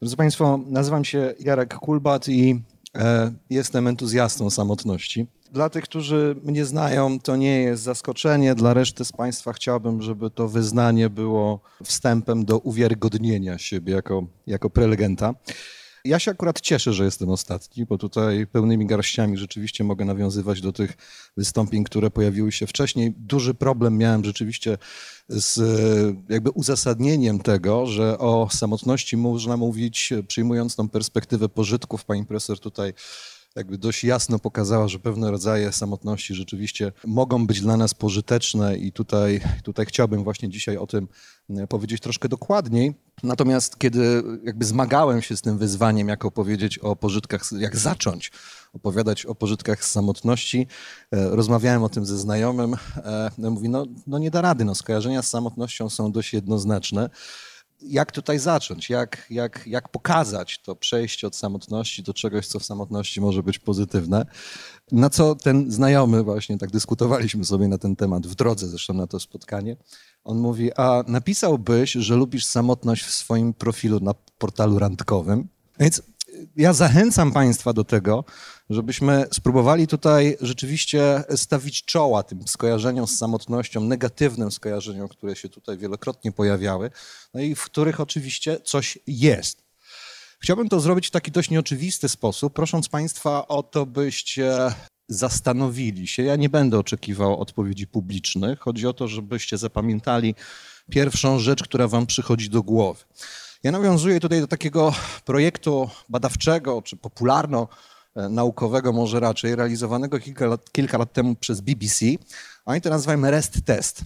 Drodzy Państwo, nazywam się Jarek Kulbat i e, jestem entuzjastą samotności. Dla tych, którzy mnie znają, to nie jest zaskoczenie. Dla reszty z Państwa chciałbym, żeby to wyznanie było wstępem do uwiarygodnienia siebie jako, jako prelegenta. Ja się akurat cieszę, że jestem ostatni, bo tutaj pełnymi garściami rzeczywiście mogę nawiązywać do tych wystąpień, które pojawiły się wcześniej. Duży problem miałem rzeczywiście z jakby uzasadnieniem tego, że o samotności można mówić przyjmując tą perspektywę pożytków. Pani profesor tutaj jakby dość jasno pokazała, że pewne rodzaje samotności rzeczywiście mogą być dla nas pożyteczne i tutaj, tutaj chciałbym właśnie dzisiaj o tym e, powiedzieć troszkę dokładniej. Natomiast kiedy jakby zmagałem się z tym wyzwaniem, jak opowiedzieć o pożytkach, jak zacząć opowiadać o pożytkach samotności, e, rozmawiałem o tym ze znajomym, e, no mówi, no, no nie da rady, no skojarzenia z samotnością są dość jednoznaczne jak tutaj zacząć, jak, jak, jak pokazać to przejście od samotności do czegoś, co w samotności może być pozytywne. Na co ten znajomy, właśnie tak dyskutowaliśmy sobie na ten temat w drodze zresztą na to spotkanie, on mówi, a napisałbyś, że lubisz samotność w swoim profilu na portalu randkowym? Więc ja zachęcam Państwa do tego, żebyśmy spróbowali tutaj rzeczywiście stawić czoła tym skojarzeniom z samotnością, negatywnym skojarzeniom, które się tutaj wielokrotnie pojawiały, no i w których oczywiście coś jest. Chciałbym to zrobić w taki dość nieoczywisty sposób, prosząc Państwa o to, byście zastanowili się. Ja nie będę oczekiwał odpowiedzi publicznych. Chodzi o to, żebyście zapamiętali pierwszą rzecz, która Wam przychodzi do głowy. Ja nawiązuję tutaj do takiego projektu badawczego czy popularno-naukowego, może raczej, realizowanego kilka lat, kilka lat temu przez BBC. Oni to nazywają REST Test.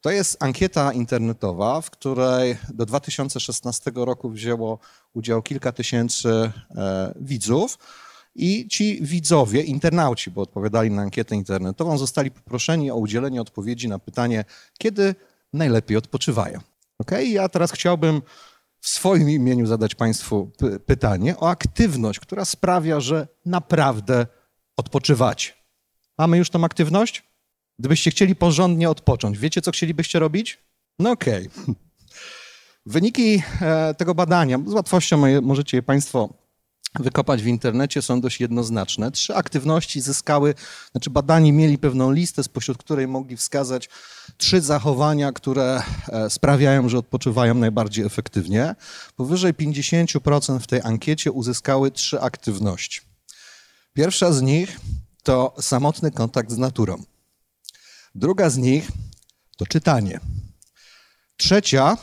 To jest ankieta internetowa, w której do 2016 roku wzięło udział kilka tysięcy e, widzów. I ci widzowie, internauci, bo odpowiadali na ankietę internetową, zostali poproszeni o udzielenie odpowiedzi na pytanie, kiedy najlepiej odpoczywają. Okay? Ja teraz chciałbym w swoim imieniu zadać Państwu pytanie o aktywność, która sprawia, że naprawdę odpoczywacie. Mamy już tą aktywność? Gdybyście chcieli porządnie odpocząć, wiecie, co chcielibyście robić? No okej. Okay. Wyniki e, tego badania, z łatwością możecie je Państwo wykopać w internecie, są dość jednoznaczne. Trzy aktywności zyskały, znaczy badani mieli pewną listę, spośród której mogli wskazać trzy zachowania, które e, sprawiają, że odpoczywają najbardziej efektywnie. Powyżej 50% w tej ankiecie uzyskały trzy aktywności. Pierwsza z nich to samotny kontakt z naturą. Druga z nich to czytanie. Trzecia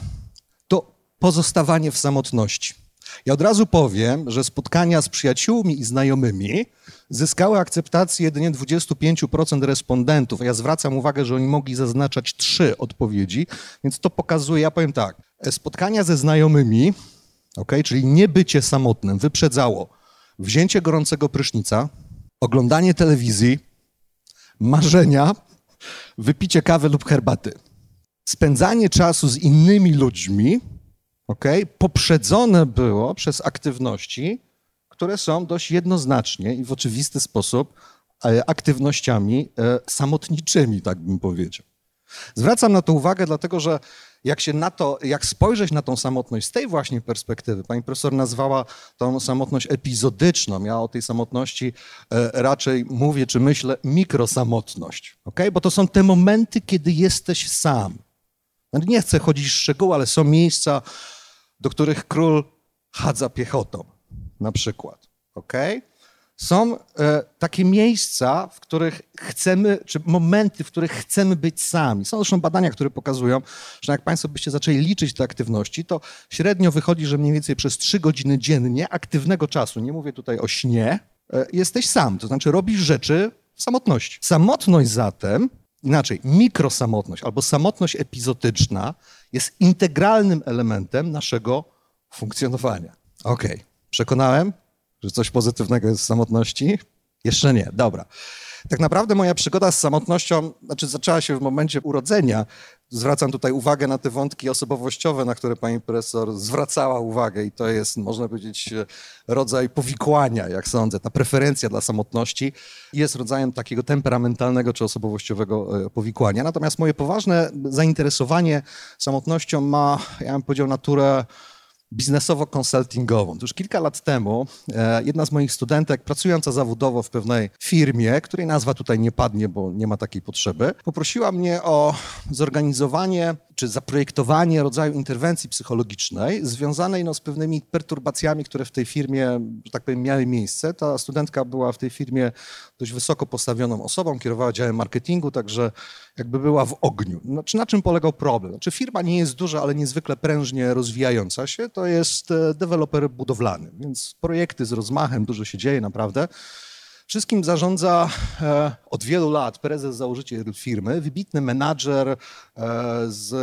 to pozostawanie w samotności. Ja od razu powiem, że spotkania z przyjaciółmi i znajomymi zyskały akceptację jedynie 25% respondentów. Ja zwracam uwagę, że oni mogli zaznaczać trzy odpowiedzi, więc to pokazuje, ja powiem tak, spotkania ze znajomymi, okay, czyli nie bycie samotnym, wyprzedzało wzięcie gorącego prysznica, oglądanie telewizji, marzenia, wypicie kawy lub herbaty. Spędzanie czasu z innymi ludźmi okay, poprzedzone było przez aktywności, które są dość jednoznacznie i w oczywisty sposób e, aktywnościami e, samotniczymi, tak bym powiedział. Zwracam na to uwagę, dlatego że jak się na to, jak spojrzeć na tą samotność z tej właśnie perspektywy, pani profesor nazwała tą samotność epizodyczną. Ja o tej samotności e, raczej mówię, czy myślę mikrosamotność, okay? bo to są te momenty, kiedy jesteś sam. Nie chcę chodzić w szczegóły, ale są miejsca, do których król chadza piechotą, na przykład. Okay? Są e, takie miejsca, w których chcemy, czy momenty, w których chcemy być sami. Są zresztą badania, które pokazują, że jak Państwo byście zaczęli liczyć te aktywności, to średnio wychodzi, że mniej więcej przez trzy godziny dziennie aktywnego czasu, nie mówię tutaj o śnie, e, jesteś sam. To znaczy robisz rzeczy w samotności. Samotność zatem inaczej, mikrosamotność albo samotność epizotyczna jest integralnym elementem naszego funkcjonowania. Okej, okay. przekonałem, że coś pozytywnego jest w samotności? Jeszcze nie, dobra. Tak naprawdę moja przygoda z samotnością, znaczy zaczęła się w momencie urodzenia. Zwracam tutaj uwagę na te wątki osobowościowe, na które pani profesor zwracała uwagę i to jest, można powiedzieć, rodzaj powikłania, jak sądzę. Ta preferencja dla samotności jest rodzajem takiego temperamentalnego czy osobowościowego e, powikłania. Natomiast moje poważne zainteresowanie samotnością ma, ja bym powiedział, naturę biznesowo-konsultingową. Już kilka lat temu e, jedna z moich studentek, pracująca zawodowo w pewnej firmie, której nazwa tutaj nie padnie, bo nie ma takiej potrzeby, poprosiła mnie o zorganizowanie czy zaprojektowanie rodzaju interwencji psychologicznej związanej no, z pewnymi perturbacjami, które w tej firmie, że tak powiem, miały miejsce. Ta studentka była w tej firmie dość wysoko postawioną osobą, kierowała działem marketingu, także jakby była w ogniu. Znaczy, na czym polegał problem? Znaczy, firma nie jest duża, ale niezwykle prężnie rozwijająca się. To jest e, deweloper budowlany, więc projekty z rozmachem, dużo się dzieje naprawdę. Wszystkim zarządza e, od wielu lat prezes, założyciel firmy, wybitny menadżer e, z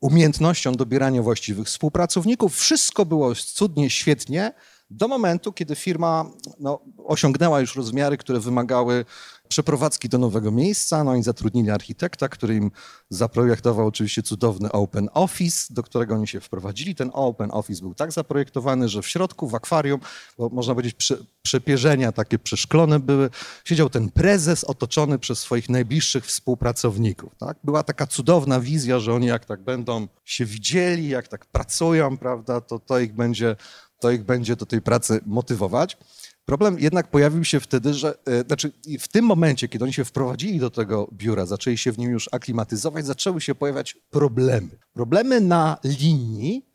umiejętnością dobierania właściwych współpracowników. Wszystko było cudnie, świetnie, do momentu, kiedy firma no, osiągnęła już rozmiary, które wymagały przeprowadzki do nowego miejsca, no i zatrudnili architekta, który im zaprojektował oczywiście cudowny open office, do którego oni się wprowadzili. Ten open office był tak zaprojektowany, że w środku, w akwarium, bo można powiedzieć prze, przepierzenia takie przeszklone były, siedział ten prezes otoczony przez swoich najbliższych współpracowników. Tak? Była taka cudowna wizja, że oni jak tak będą się widzieli, jak tak pracują, prawda, to to ich będzie, to ich będzie do tej pracy motywować. Problem jednak pojawił się wtedy, że e, znaczy w tym momencie, kiedy oni się wprowadzili do tego biura, zaczęli się w nim już aklimatyzować, zaczęły się pojawiać problemy. Problemy na linii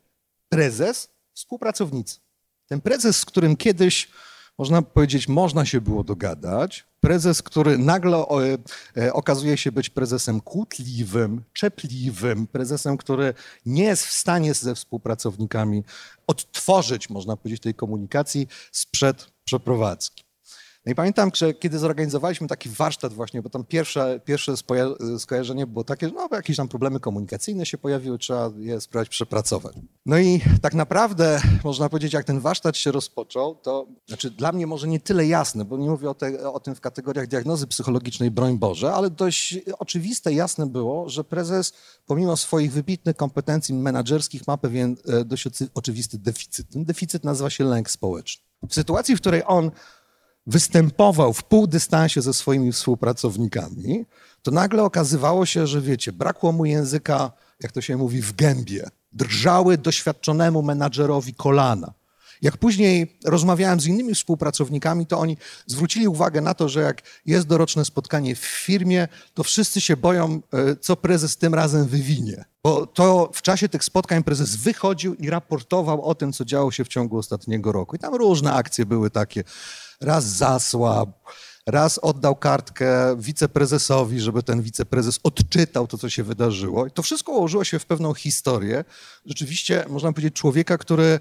prezes, współpracownicy. Ten prezes, z którym kiedyś, można powiedzieć, można się było dogadać, prezes, który nagle e, okazuje się być prezesem kłótliwym, czepliwym, prezesem, który nie jest w stanie ze współpracownikami odtworzyć, można powiedzieć, tej komunikacji sprzed przeprowadzki. No i pamiętam, że kiedy zorganizowaliśmy taki warsztat właśnie, bo tam pierwsze, pierwsze skojarzenie było takie, że no, jakieś tam problemy komunikacyjne się pojawiły, trzeba je spróbować przepracować. No i tak naprawdę, można powiedzieć, jak ten warsztat się rozpoczął, to znaczy dla mnie może nie tyle jasne, bo nie mówię o, te, o tym w kategoriach diagnozy psychologicznej, broń Boże, ale dość oczywiste, jasne było, że prezes pomimo swoich wybitnych kompetencji menedżerskich ma pewien e, dość oczywisty deficyt. Ten deficyt nazywa się lęk społeczny. W sytuacji, w której on występował w pół dystansie ze swoimi współpracownikami, to nagle okazywało się, że wiecie, brakło mu języka, jak to się mówi, w gębie. Drżały doświadczonemu menadżerowi kolana. Jak później rozmawiałem z innymi współpracownikami, to oni zwrócili uwagę na to, że jak jest doroczne spotkanie w firmie, to wszyscy się boją, e, co prezes tym razem wywinie. Bo to w czasie tych spotkań prezes wychodził i raportował o tym, co działo się w ciągu ostatniego roku. I tam różne akcje były takie. Raz zasłab, raz oddał kartkę wiceprezesowi, żeby ten wiceprezes odczytał to, co się wydarzyło. I to wszystko ułożyło się w pewną historię. Rzeczywiście, można powiedzieć, człowieka, który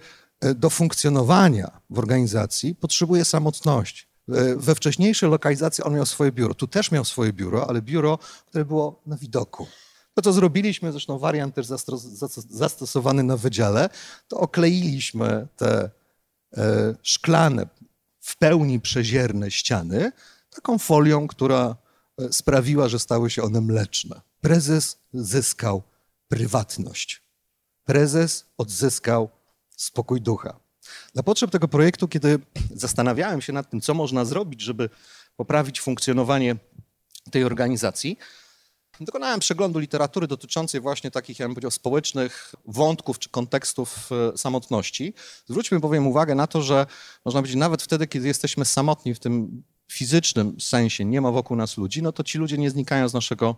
do funkcjonowania w organizacji potrzebuje samotności. E, we wcześniejszej lokalizacji on miał swoje biuro. Tu też miał swoje biuro, ale biuro, które było na widoku. To, co zrobiliśmy, zresztą wariant też zastosowany na wydziale, to okleiliśmy te e, szklane, w pełni przezierne ściany taką folią, która sprawiła, że stały się one mleczne. Prezes zyskał prywatność. Prezes odzyskał spokój ducha. Dla potrzeb tego projektu, kiedy zastanawiałem się nad tym, co można zrobić, żeby poprawić funkcjonowanie tej organizacji, dokonałem przeglądu literatury dotyczącej właśnie takich, ja bym powiedział, społecznych wątków czy kontekstów e, samotności. Zwróćmy bowiem uwagę na to, że można powiedzieć, nawet wtedy, kiedy jesteśmy samotni w tym fizycznym sensie, nie ma wokół nas ludzi, no to ci ludzie nie znikają z naszego,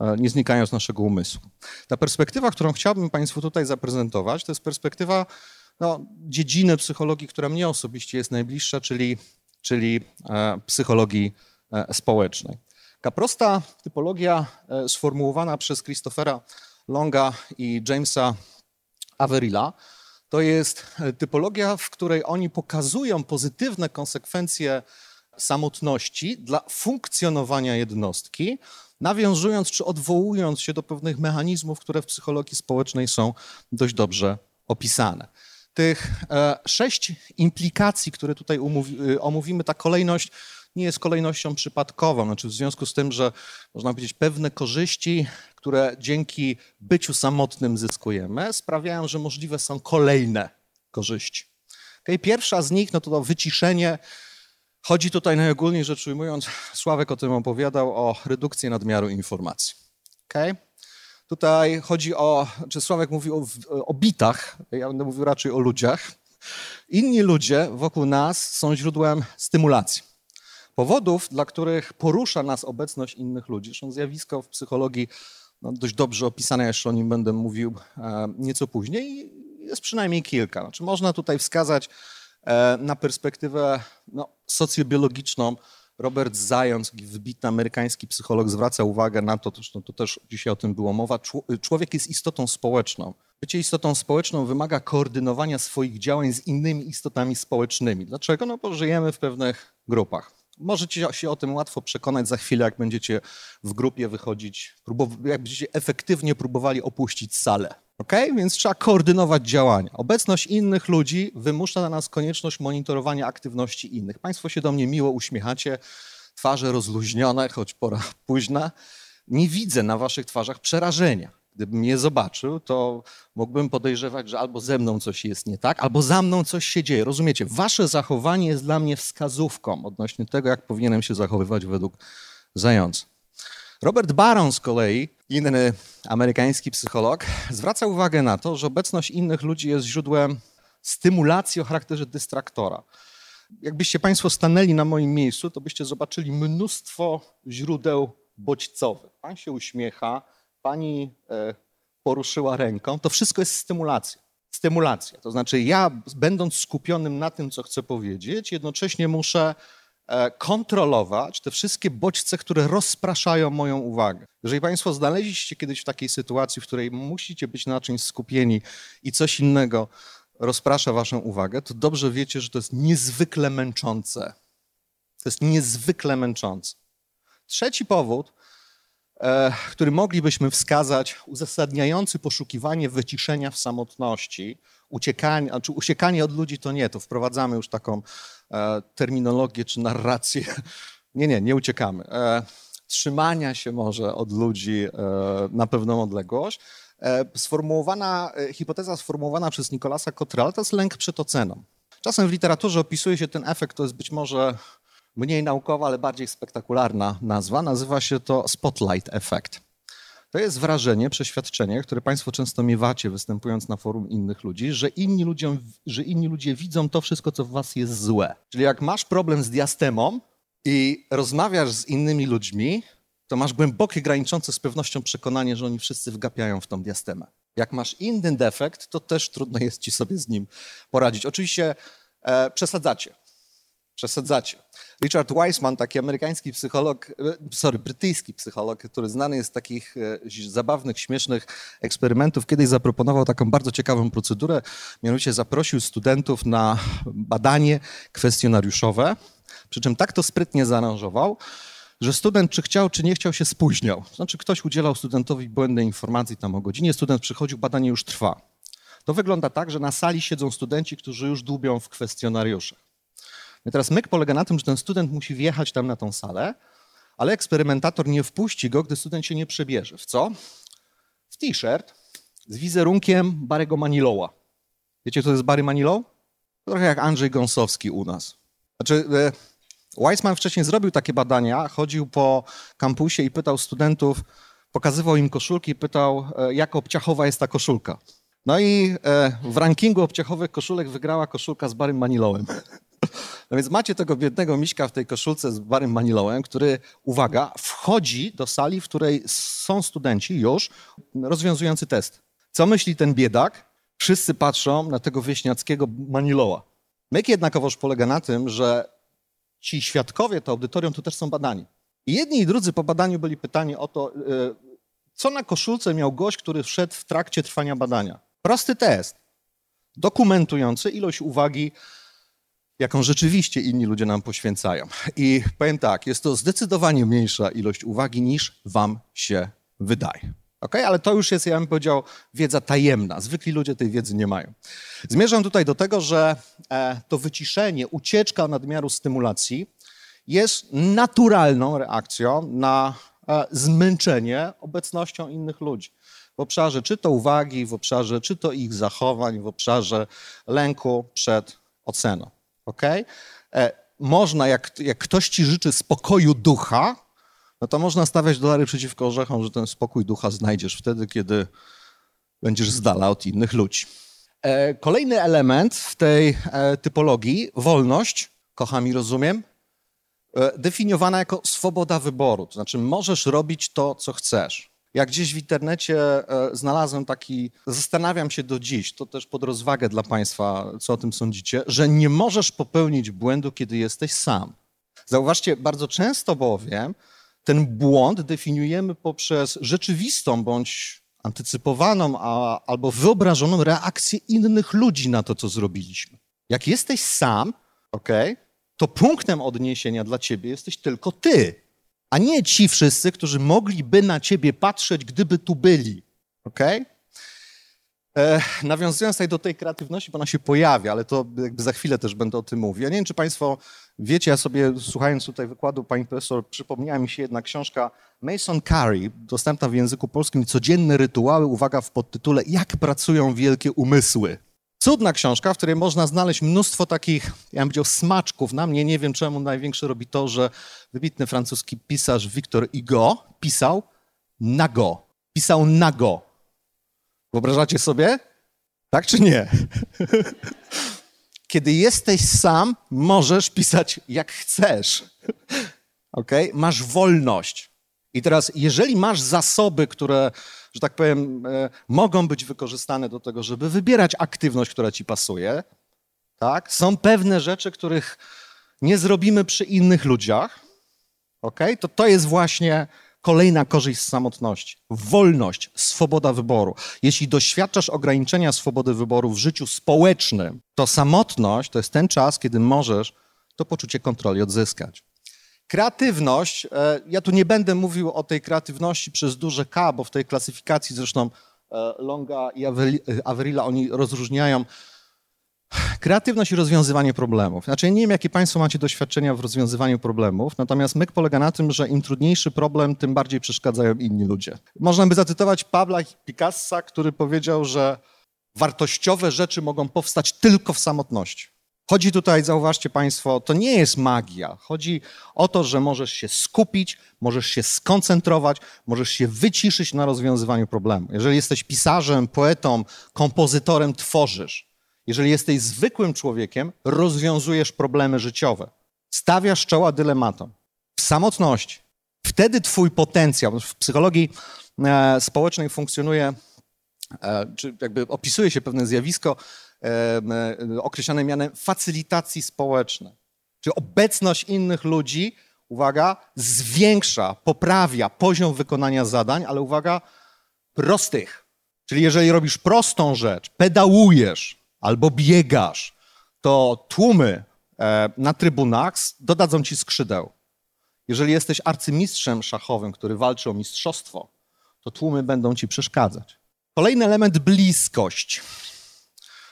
e, nie znikają z naszego umysłu. Ta perspektywa, którą chciałbym Państwu tutaj zaprezentować, to jest perspektywa no, dziedzinę psychologii, która mnie osobiście jest najbliższa, czyli, czyli e, psychologii e, społecznej. Taka prosta typologia e, sformułowana przez Christophera Longa i Jamesa Averilla to jest typologia, w której oni pokazują pozytywne konsekwencje samotności dla funkcjonowania jednostki, nawiązując czy odwołując się do pewnych mechanizmów, które w psychologii społecznej są dość dobrze opisane tych e, sześć implikacji, które tutaj y, omówimy, ta kolejność nie jest kolejnością przypadkową. Znaczy w związku z tym, że można powiedzieć pewne korzyści, które dzięki byciu samotnym zyskujemy, sprawiają, że możliwe są kolejne korzyści. Okay? Pierwsza z nich no to, to wyciszenie. Chodzi tutaj najogólniej rzecz ujmując, Sławek o tym opowiadał, o redukcję nadmiaru informacji. Okay? Tutaj chodzi o, czy Sławek mówił o, o bitach, ja będę mówił raczej o ludziach. Inni ludzie wokół nas są źródłem stymulacji. Powodów, dla których porusza nas obecność innych ludzi. Zresztą zjawisko w psychologii no, dość dobrze opisane, jeszcze o nim będę mówił e, nieco później. Jest przynajmniej kilka. Znaczy, można tutaj wskazać e, na perspektywę no, socjobiologiczną. Robert Zając, wybitny amerykański psycholog, zwraca uwagę na to, zresztą to też dzisiaj o tym było mowa, człowiek jest istotą społeczną. Bycie istotą społeczną wymaga koordynowania swoich działań z innymi istotami społecznymi. Dlaczego? No bo żyjemy w pewnych grupach. Możecie się o tym łatwo przekonać za chwilę, jak będziecie w grupie wychodzić, jak będziecie efektywnie próbowali opuścić salę. Ok? Więc trzeba koordynować działania. Obecność innych ludzi wymusza na nas konieczność monitorowania aktywności innych. Państwo się do mnie miło uśmiechacie, twarze rozluźnione, choć pora późna. Nie widzę na waszych twarzach przerażenia. Gdybym je zobaczył, to mógłbym podejrzewać, że albo ze mną coś jest nie tak, albo za mną coś się dzieje. Rozumiecie? Wasze zachowanie jest dla mnie wskazówką odnośnie tego, jak powinienem się zachowywać według zająca. Robert Baron z kolei, inny amerykański psycholog, zwraca uwagę na to, że obecność innych ludzi jest źródłem stymulacji o charakterze dystraktora. Jakbyście Państwo stanęli na moim miejscu, to byście zobaczyli mnóstwo źródeł bodźcowych. Pan się uśmiecha, pani e, poruszyła ręką, to wszystko jest stymulacja. Stymulacja. To znaczy, ja, będąc skupionym na tym, co chcę powiedzieć, jednocześnie muszę e, kontrolować te wszystkie bodźce, które rozpraszają moją uwagę. Jeżeli Państwo znaleźliście kiedyś w takiej sytuacji, w której musicie być na czymś skupieni i coś innego rozprasza Waszą uwagę, to dobrze wiecie, że to jest niezwykle męczące. To jest niezwykle męczące. Trzeci powód, który moglibyśmy wskazać, uzasadniający poszukiwanie wyciszenia w samotności, uciekanie, znaczy uciekanie od ludzi to nie, to wprowadzamy już taką e, terminologię czy narrację. Nie, nie, nie uciekamy. E, trzymania się może od ludzi na pewną odległość. Sformułowana, hipoteza sformułowana przez Nikolasa Cottrella to jest lęk przed oceną. Czasem w literaturze opisuje się ten efekt, to jest być może mniej naukowa, ale bardziej spektakularna nazwa. Nazywa się to Spotlight Effect. To jest wrażenie, przeświadczenie, które Państwo często miewacie, występując na forum innych ludzi, że inni, ludzie, że inni ludzie widzą to wszystko, co w Was jest złe. Czyli jak masz problem z diastemą i rozmawiasz z innymi ludźmi, to masz głębokie, graniczące z pewnością przekonanie, że oni wszyscy wgapiają w tą diastemę. Jak masz inny defekt, to też trudno jest ci sobie z nim poradzić. Oczywiście e, przesadzacie. Przesadzacie. Richard Weissman, taki amerykański psycholog, e, sorry, brytyjski psycholog, który znany jest z takich e, zabawnych, śmiesznych eksperymentów, kiedyś zaproponował taką bardzo ciekawą procedurę, mianowicie zaprosił studentów na badanie kwestionariuszowe, przy czym tak to sprytnie zaaranżował, że student czy chciał, czy nie chciał się spóźniał. Znaczy ktoś udzielał studentowi błędnej informacji tam o godzinie, student przychodził, badanie już trwa. To wygląda tak, że na sali siedzą studenci, którzy już dłubią w kwestionariuszach. No teraz myk polega na tym, że ten student musi wjechać tam na tą salę, ale eksperymentator nie wpuści go, gdy student się nie przebierze. W co? W t-shirt z wizerunkiem Barego Manilowa. Wiecie, kto to jest Barry Manilow? Trochę jak Andrzej Gąsowski u nas. Znaczy, e, Weissman wcześniej zrobił takie badania, chodził po kampusie i pytał studentów, pokazywał im koszulki i pytał, e, jak obciachowa jest ta koszulka. No i e, w rankingu obciachowych koszulek wygrała koszulka z Barym Manilowem. No więc macie tego biednego miśka w tej koszulce z Barym Manilołem, który, uwaga, wchodzi do sali, w której są studenci już rozwiązujący test. Co myśli ten biedak? Wszyscy patrzą na tego wieśniackiego Maniloła. Myk jednakowoż polega na tym, że ci świadkowie, to audytorium, to też są badani. I jedni i drudzy po badaniu byli pytani o to, e, co na koszulce miał gość, który wszedł w trakcie trwania badania. Prosty test, dokumentujący ilość uwagi jaką rzeczywiście inni ludzie nam poświęcają. I powiem tak, jest to zdecydowanie mniejsza ilość uwagi niż wam się wydaje. Ok, ale to już jest, ja bym powiedział, wiedza tajemna. Zwykli ludzie tej wiedzy nie mają. Zmierzam tutaj do tego, że e, to wyciszenie, ucieczka nadmiaru stymulacji jest naturalną reakcją na e, zmęczenie obecnością innych ludzi. W obszarze czy to uwagi, w obszarze czy to ich zachowań, w obszarze lęku przed oceną ok? E, można, jak, jak ktoś ci życzy spokoju ducha, no to można stawiać dolary przeciwko orzechom, że ten spokój ducha znajdziesz wtedy, kiedy będziesz z dala od innych ludzi. E, kolejny element w tej e, typologii, wolność, kocham i rozumiem, definiowana jako swoboda wyboru. To znaczy, możesz robić to, co chcesz. Jak gdzieś w internecie znalazłem taki, zastanawiam się do dziś, to też pod rozwagę dla Państwa, co o tym sądzicie, że nie możesz popełnić błędu, kiedy jesteś sam. Zauważcie, bardzo często bowiem ten błąd definiujemy poprzez rzeczywistą bądź antycypowaną a, albo wyobrażoną reakcję innych ludzi na to, co zrobiliśmy. Jak jesteś sam, ok, to punktem odniesienia dla ciebie jesteś tylko ty, a nie ci wszyscy, którzy mogliby na ciebie patrzeć, gdyby tu byli. ok? E, nawiązując tutaj do tej kreatywności, bo ona się pojawia, ale to jakby za chwilę też będę o tym mówił. Ja nie wiem, czy Państwo wiecie, ja sobie słuchając tutaj wykładu pani profesor, przypomniała mi się jedna książka Mason Carey, dostępna w języku polskim, Codzienne rytuały, uwaga, w podtytule Jak pracują wielkie umysły. Cudna książka, w której można znaleźć mnóstwo takich, ja bym powiedział, smaczków. Na mnie nie wiem czemu największe robi to, że wybitny francuski pisarz Victor Hugo pisał nago. Pisał nago Wyobrażacie sobie? Tak czy nie? Kiedy jesteś sam, możesz pisać jak chcesz. ok? Masz wolność. I teraz, jeżeli masz zasoby, które, że tak powiem, e, mogą być wykorzystane do tego, żeby wybierać aktywność, która ci pasuje, tak? Są pewne rzeczy, których nie zrobimy przy innych ludziach, ok? To to jest właśnie Kolejna korzyść z samotności. Wolność, swoboda wyboru. Jeśli doświadczasz ograniczenia swobody wyboru w życiu społecznym, to samotność to jest ten czas, kiedy możesz to poczucie kontroli odzyskać. Kreatywność, e, ja tu nie będę mówił o tej kreatywności przez duże K, bo w tej klasyfikacji zresztą e, Longa i Averilla oni rozróżniają Kreatywność i rozwiązywanie problemów. Znaczy, nie wiem, jakie Państwo macie doświadczenia w rozwiązywaniu problemów, natomiast myk polega na tym, że im trudniejszy problem, tym bardziej przeszkadzają inni ludzie. Można by zacytować Pabla Picassa, który powiedział, że wartościowe rzeczy mogą powstać tylko w samotności. Chodzi tutaj, zauważcie Państwo, to nie jest magia. Chodzi o to, że możesz się skupić, możesz się skoncentrować, możesz się wyciszyć na rozwiązywaniu problemu. Jeżeli jesteś pisarzem, poetą, kompozytorem, tworzysz. Jeżeli jesteś zwykłym człowiekiem, rozwiązujesz problemy życiowe. Stawiasz czoła dylematom. W samotności. Wtedy twój potencjał, w psychologii e, społecznej funkcjonuje, e, czy jakby opisuje się pewne zjawisko e, określone mianem facylitacji społecznej. Czyli obecność innych ludzi, uwaga, zwiększa, poprawia poziom wykonania zadań, ale uwaga, prostych. Czyli jeżeli robisz prostą rzecz, pedałujesz, albo biegasz, to tłumy e, na trybunach dodadzą ci skrzydeł. Jeżeli jesteś arcymistrzem szachowym, który walczy o mistrzostwo, to tłumy będą ci przeszkadzać. Kolejny element bliskość.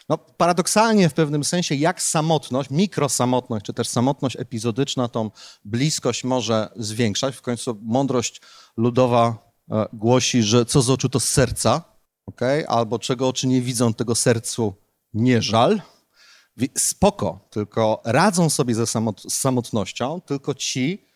No, paradoksalnie w pewnym sensie, jak samotność, mikrosamotność, czy też samotność epizodyczna tą bliskość może zwiększać. W końcu mądrość ludowa e, głosi, że co z oczu to z serca, okay? albo czego oczy nie widzą, tego sercu nie żal. Spoko, tylko radzą sobie ze samot z samotnością tylko ci,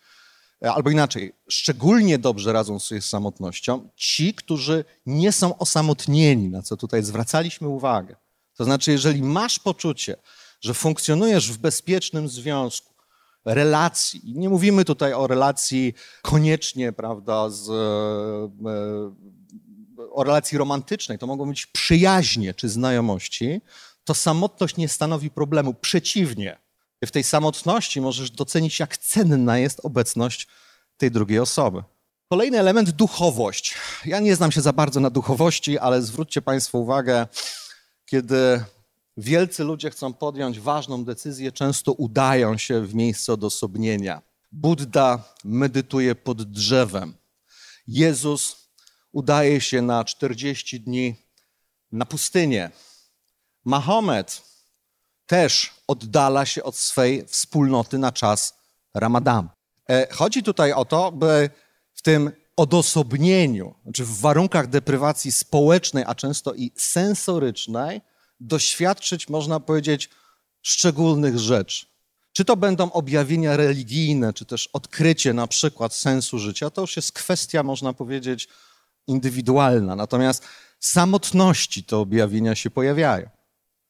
e, albo inaczej, szczególnie dobrze radzą sobie z samotnością ci, którzy nie są osamotnieni, na co tutaj zwracaliśmy uwagę. To znaczy, jeżeli masz poczucie, że funkcjonujesz w bezpiecznym związku, relacji, i nie mówimy tutaj o relacji koniecznie, prawda, z, e, e, o relacji romantycznej, to mogą być przyjaźnie czy znajomości, to samotność nie stanowi problemu. Przeciwnie, w tej samotności możesz docenić, jak cenna jest obecność tej drugiej osoby. Kolejny element duchowość. Ja nie znam się za bardzo na duchowości, ale zwróćcie Państwo uwagę, kiedy wielcy ludzie chcą podjąć ważną decyzję, często udają się w miejsce odosobnienia. Buddha medytuje pod drzewem. Jezus udaje się na 40 dni na pustynię. Mahomet też oddala się od swej wspólnoty na czas Ramadan. E, chodzi tutaj o to, by w tym odosobnieniu, znaczy w warunkach deprywacji społecznej, a często i sensorycznej, doświadczyć, można powiedzieć, szczególnych rzeczy. Czy to będą objawienia religijne, czy też odkrycie na przykład sensu życia, to już jest kwestia, można powiedzieć, indywidualna. Natomiast samotności te objawienia się pojawiają.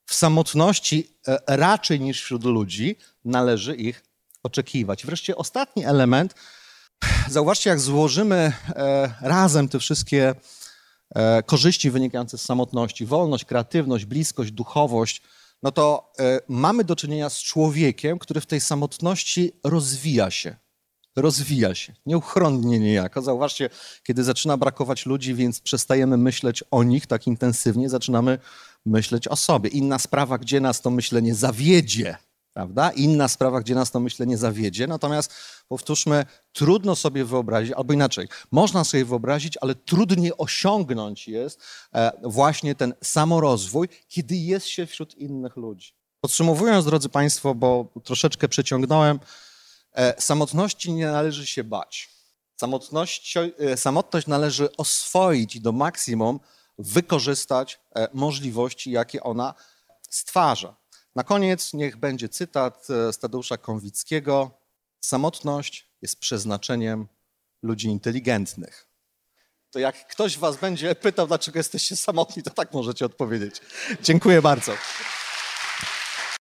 W samotności e, raczej niż wśród ludzi należy ich oczekiwać. Wreszcie ostatni element. Zauważcie, jak złożymy e, razem te wszystkie e, korzyści wynikające z samotności, wolność, kreatywność, bliskość, duchowość, no to mamy do czynienia z człowiekiem, który w tej samotności rozwija się. Rozwija się, nieuchronnie niejako. Zauważcie, kiedy zaczyna brakować ludzi, więc przestajemy myśleć o nich tak intensywnie, zaczynamy myśleć o sobie. Inna sprawa, gdzie nas to myślenie zawiedzie, prawda? Inna sprawa, gdzie nas to myślenie zawiedzie. Natomiast powtórzmy, trudno sobie wyobrazić, albo inaczej, można sobie wyobrazić, ale trudniej osiągnąć jest e, właśnie ten samorozwój, kiedy jest się wśród innych ludzi. Podsumowując, drodzy Państwo, bo troszeczkę przeciągnąłem, E, samotności nie należy się bać. Samotność, e, samotność należy oswoić i do maksimum wykorzystać możliwości, jakie ona stwarza. Na koniec niech będzie cytat z Tadeusza Konwickiego. Samotność jest przeznaczeniem ludzi inteligentnych. To jak ktoś was będzie pytał, dlaczego jesteście samotni, to tak możecie odpowiedzieć. Dziękuję bardzo.